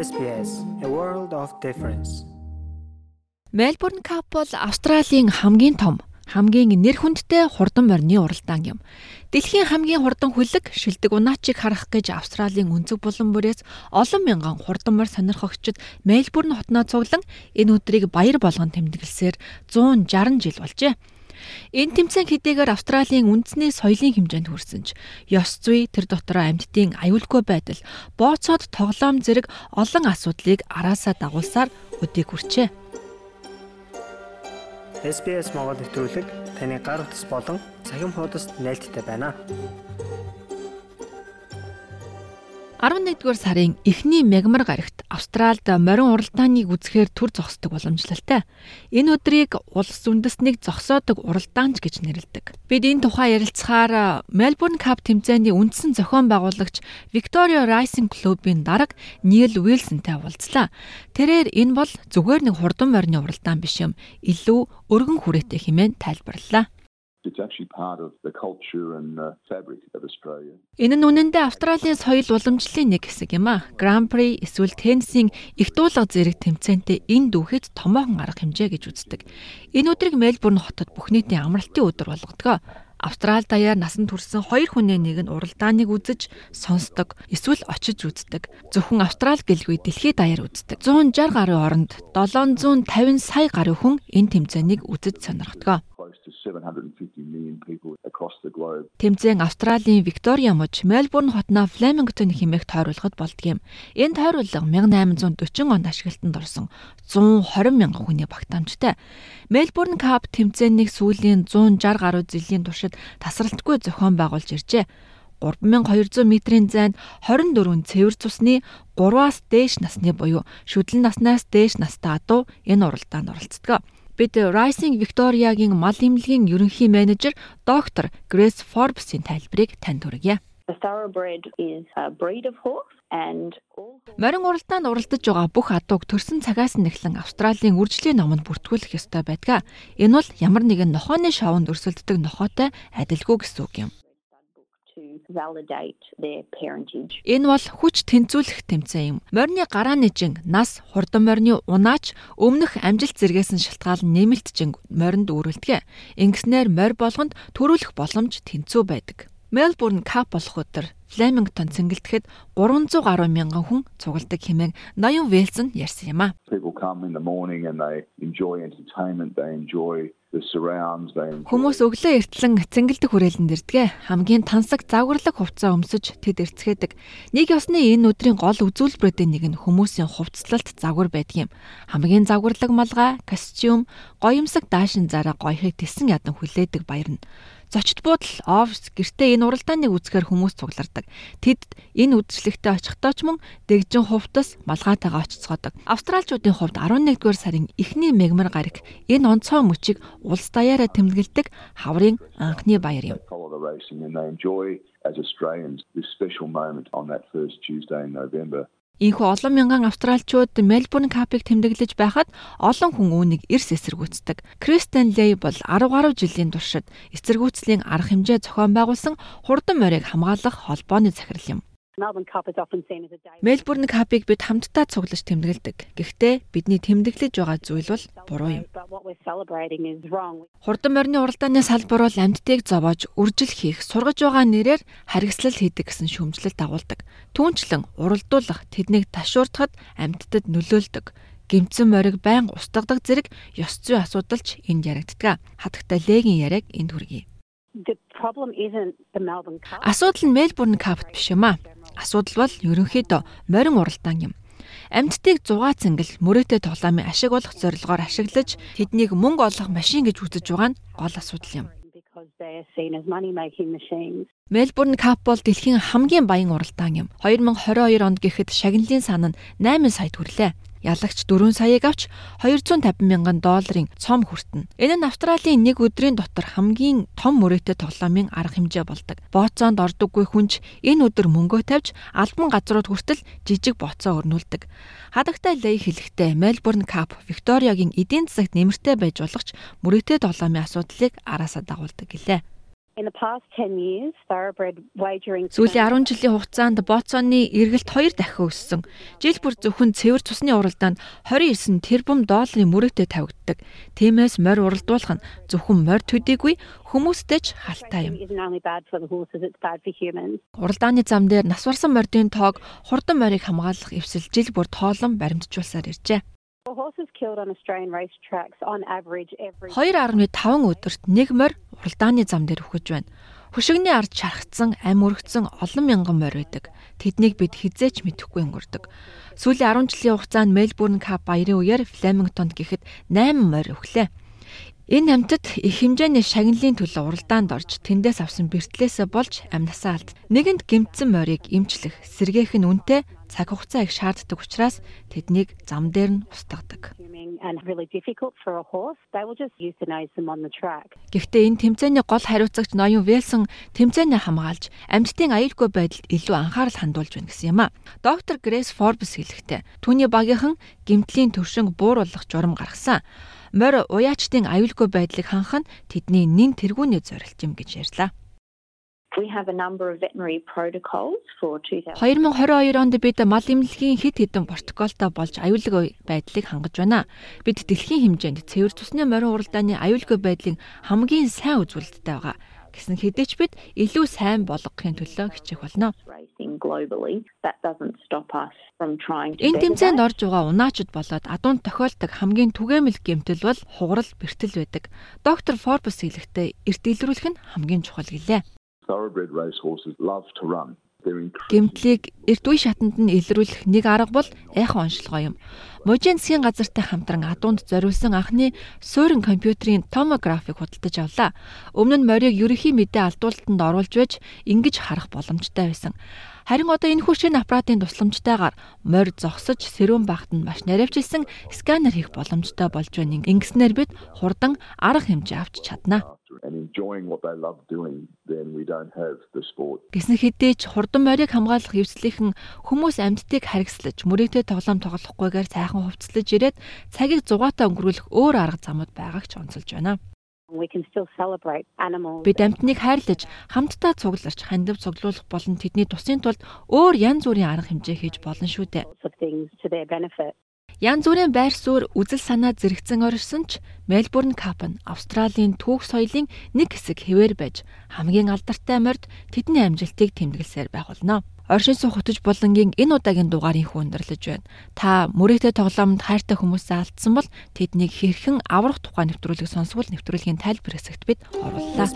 SBS A World of Difference. Мельбурн Кап бол Австралийн хамгийн том, хамгийн нэр хүндтэй хурдан морины уралдаан юм. Дэлхийн хамгийн хурдан хүлэг шилдэг унаачийг харах гэж Австралийн өнцөг булан бүрээс олон мянган хурдан морь сонирхогчид Мельбурн хотноо цуглан энэ өдрийг баяр болгон тэмдэглэсээр 160 жил болжээ. Энэ тэмцээн хэдийгээр Австралийн үндэсний соёлын хэмжээнд хүрсэн ч ёс зүй тэр дотороо амьтдын аюулгүй байдал, бооцоод тоглоом зэрэг олон асуудлыг араасаа дагуулсаар өдийг хүрчээ. SBS Монгол нэвтрүүлэг таны гар утас болон цахим хуудасд нийлдэхтэй байна. 11-р сарын эхний мягмар гарагт Австральд морин уралдааныг үзэхээр төр зогсдог боломжлолтой. Энэ өдрийг улс үндэснийг зогсоодог уралдаанч гэж нэрлэдэг. Бид энэ тухай ярилцахаар Melbourne Cup тэмцээний үндсэн зохион байгуулагч Victoria Racing Club-ийн дарга Neil Wilson-тай уулзлаа. Тэрээр энэ бол зүгээр нэг хурдан морины уралдаан биш юм. Илүү өргөн хүрээтэй хэмээн тайлбарллаа. Australia. Энэ нь үнэндээ Австралийн соёл уламжлалын нэг хэсэг юм а. Grand Prix эсвэл теннисийн их дуулга зэрэг тэмцээнтэй энэ дүүхэд томоохон арга хэмжээ гэж үздэг. Энэ өдрийг Мельбурн хотод бүх нийтийн амралтын өдөр болгодог. Австрал даяар насан турсан хоёр хүнээ нэг нь уралдааныг үзэж, сонсдог, эсвэл очиж үздэг. Зөвхөн Австрал гэлгүй дэлхийд даяар үздэг. 160 гаруй оронд 750 сая гаруй хүн энэ тэмцээнийг үзэж сонирхдог. Тэмцээн Австралийн Виктория муж Мельбурн хотноо Флемингтон хэмээх тойруулахад болдгийм. Энэ тойруулга 1840 онд ашиглалтанд орсон 120 мянган хүний багтаамжтай. Мельбурн Кап тэмцээнийг сүүлийн 160 гаруй жилийн туршид тасралтгүй зохион байгуулж иржээ. 3200 метрийн зайд 24 цэвэр цусны 3-аас дээш насны буюу шүдлэн наснаас дээш настай адуу энэ уралдаанд оролцдог. Бид Rising Victoria-гийн мал эмнэлгийн ерөнхий менежер доктор Grace Forbes-ийн тайлбарыг танд хүргье. The thoroughbred is a breed of horse and Морин уралдаанд уралдаж байгаа бүх адууг төрсэн цагаас нь эхлэн Австралийн үржлийн номонд бүртгүүлэх ёстой байдаг. Энэ бол ямар нэгэн нохооны шоунд өрсөлддөг нохоотой адилгүй гэсэн үг юм. Энэ бол хүч тэнцвүүлэх тэмцээн юм. Морины гарааны жин, нас, хурдан морины унаач өмнөх амжилт зэргээс нь шалтгаалan нэмэлтжин моринд үүрэлдэг. Ингэснээр морь болгонд төрүүлэх боломж тэнцүү байдаг. Мельбурн Кап болох өдөр Флемингтон цэнгэлдэхэд 300 гаруй мянган хүн цугладаг хэмээн Ноён Вэлсон ярьсан юм а. Хүмүүс өглөө эртлэн цэнгэлдэх хүрээлэнд ирдэг. Хамгийн тансаг загварлаг хувцас өмсөж тэд эрцгээдэг. Нэг ёсны энэ өдрийн гол үзүүлбэрүүдийн нэг нь хүмүүсийн хувцлалт загвар байдаг юм. Хамгийн загварлаг малгай, костюм, гоёмсог даашин зараа гоёхыг тесэн ядан хүлээдэг баяр нь. Зочд буудал, офис, гэртээ энэ уралдааныг үзэхээр хүмүүс цуглардаг. Тэд энэ үдшилтэд очихдоо ч мөн дэгжин хувцас малгайтайгаа очицгоодог. Австралчуудын хувьд 11-р сарын эхний мегмар гараг энэ онцгой мөчийг улс даяараа тэмдэглэдэг хаврын анхны баяр юм. as Australians this special moment on that first Tuesday in November Ийхүү олон мянган австралчууд Мельбурн капыг тэмдэглэж байхад олон хүн үүнийг эрс эсэргүүцдэг. Кристен Лей бол 10 гаруй жилийн туршид эсэргүүцлийн арга хэмжээ зохион байгуулсан хурдан морийг хамгаалах холбооны захирал юм. Мельбурн капыг бид хамтдаа цуглаж тэмдэглэдэг. Гэхдээ бидний тэмдэглэж байгаа зүйл бол буруу юм. Хурдан морины уралдааны салбар бол амьдтыг зовоож үржил хийх, сургаж байгаа нэрээр харгислал хийдэг гэсэн шүүмжлэл дагуулдаг. Түүнчлэн уралдуулах, тэднийг ташуурдахад амьдтад нөлөөлдөг гимцэн мориг байн устгадаг зэрэг ёс зүй асуудалч энд яригддаг. Хатагтай легийн яриаг энд хүргэе. Асуудал нь Мельбурн капт биш юм аа. Асуудал бол ерөнхийдөө морин уралдаан юм. Амьдтыг зугаа цэнгэл мөрөөдөө тоглоомын ашиг болох зорилгоор ашиглаж тэднийг мөнгө олох машин гэж үзэж байгаа нь гол асуудал юм. Мельбурн Кап бол дэлхийн хамгийн баян уралдаан юм. 2022 онд гэхэд шагналын сан нь 8 сая хүрлээ. Ялагч 4 саяыг авч 250 мянган долларын цом хүртэнэ. Энэ нь Австралийн нэг өдрийн дотор хамгийн том мөрөөдтэй тоглоомын арга хэмжээ болдог. Бооцоонд ордоггүй хүнч энэ өдөр мөнгөө тавьж албан газрууд хүртэл жижиг бооцоо өрнүүлдэг. Хадагтай Лей хэлэхдээ Мельбурн Кап Викториягийн эдийн засагт нэмэртэй байж болох ч мөрөөдтэй тоглоомын асуудлыг араасаа дагуулдаг гэлээ. Сүүлийн 10 жилийн хугацаанд Ботсоны эргэлт 2 дахин өссөн. Жил бүр зөвхөн цэвэр цусны уралдаанд 29 тэрбум долларын мөрөгтэй тавигддаг. Тиймээс морь уралдуулах нь зөвхөн морь төдийгүй хүмүүстэй ч халтай юм. Уралдааны зам дээр нас барсан мордын тоог хурдан морийг хамгаалах эвсэл жил бүр тоолон баримтжуулсаар иржээ. 2.5 өдөрт нэг морь уралдааны зам дээр үхэж байна. Хөшигний ард шархацсан, ам өргөцсөн олон мянган морь байдаг. Тэднийг бид хизээч мэдэхгүй өнгөрдөг. Сүүлийн 10 жилийн хугацаанд Мельбурн Кап баярын үеэр Фламингтонд гэхэд 8 морь өглөө. Энэ хамтад их хэмжээний шагналын төлөө уралдаанд орж тэндээс авсан бэртлээсээ болж амнасаа алд. Нэгэнд гимтсэн морийг имчлэх, сэргээх нь үнэтэй цаг хугацаа их шаарддаг учраас тэднийг зам дээр нь устгадаг. Гэхдээ энэ тэмцээний гол хариуцагч ноён Вэлсон тэмцээнээ хамгаалж амьтдын аюулгүй байдалд илүү анхаарал хандуулж байна гэсэн юм а. Доктор Грэс Форбс хэлэхдээ түүний багийнхан гимтлийн төвшинг бууруулах журам гаргасан. Морь уяачдын аюулгүй байдлыг ханах нь тэдний нэн тэргүүний зорилт юм гэж ярьлаа. 2022 онд бид мал эмнэлгийн хэд хэдэн протоколтой болж аюулгүй байдлыг хангаж байна. Бид дэлхийн хэмжээнд цэвэр цусны морин уралдааны аюулгүй байдлын хамгийн сайн үзүүлэлттэй байгаа. Гэсэн хэдий ч бид илүү сайн болгохын төлөө хичээх болно. Энэ тэмцээнд орж байгаа унаачд болоод адуунд тохиолдог хамгийн түгээмэл гэмтэл бол хугарал бэртэл байдаг. Доктор Форбс хэлэхдээ эрт илрүүлэх нь хамгийн чухал гэлээ thoroughbred racehorses love to run. Гэмтлийг эрт үе шатанд нь илрүүлэх нэг арга бол айхан онцлогоо юм. Мужийн засгийн газартай хамтран адуунд зориулсан анхны суурин компьютерийн томографыг худалдаж авлаа. Өмнө нь морийг ерөхийн мэдээ алдуултанд оруулж байж ингэж харах боломжтой байсан. Харин одоо энэ хүчин аппаратын тусламжтайгаар морь зогсож сэрүүн багт нь маш наривчилсан сканер хийх боломжтой болж байна. Ингэснээр бид хурдан арга хэмжээ авч чадна and enjoying what they love doing, then we don't have the sport. Гэсэн хэдий хурдан морийг хамгаалах эвслийнхэн хүмүүс амьдтыг харгислаж, мөрөгтэй тоглоом тоглохгүйгээр сайхан хувцлаж ирээд цагийг зугаатай өнгөрүүлэх өөр арга замууд байгааг ч онцолж байна. Бид амьтныг хайрлаж, хамтдаа цугларч, хандив цуглуулах болон тэдний тусын тулд өөр янз бүрийн арга хэмжээ хийж болно шүү дээ. Ян зүрийн байр суурь үзэл санаа зэрэгцэн оршсон ч Мельбурн Кап нь Австралийн түүх соёлын нэг хэсэг хэвээр байж хамгийн алдартай морд тэдний амжилтыг тэмдэглэсээр байх болно. Оршин суух хөтөж булангийн энэ удаагийн дугаарыг хүндэрлэж байна. Та мөрөгтэй тоглоомд хайртай хүмүүсээ алдсан бол тэднийг хэрхэн аврах тухай нэвтрүүлэг сонсвол нэвтрүүлгийн тайлбар хэсэгт бид орууллаа.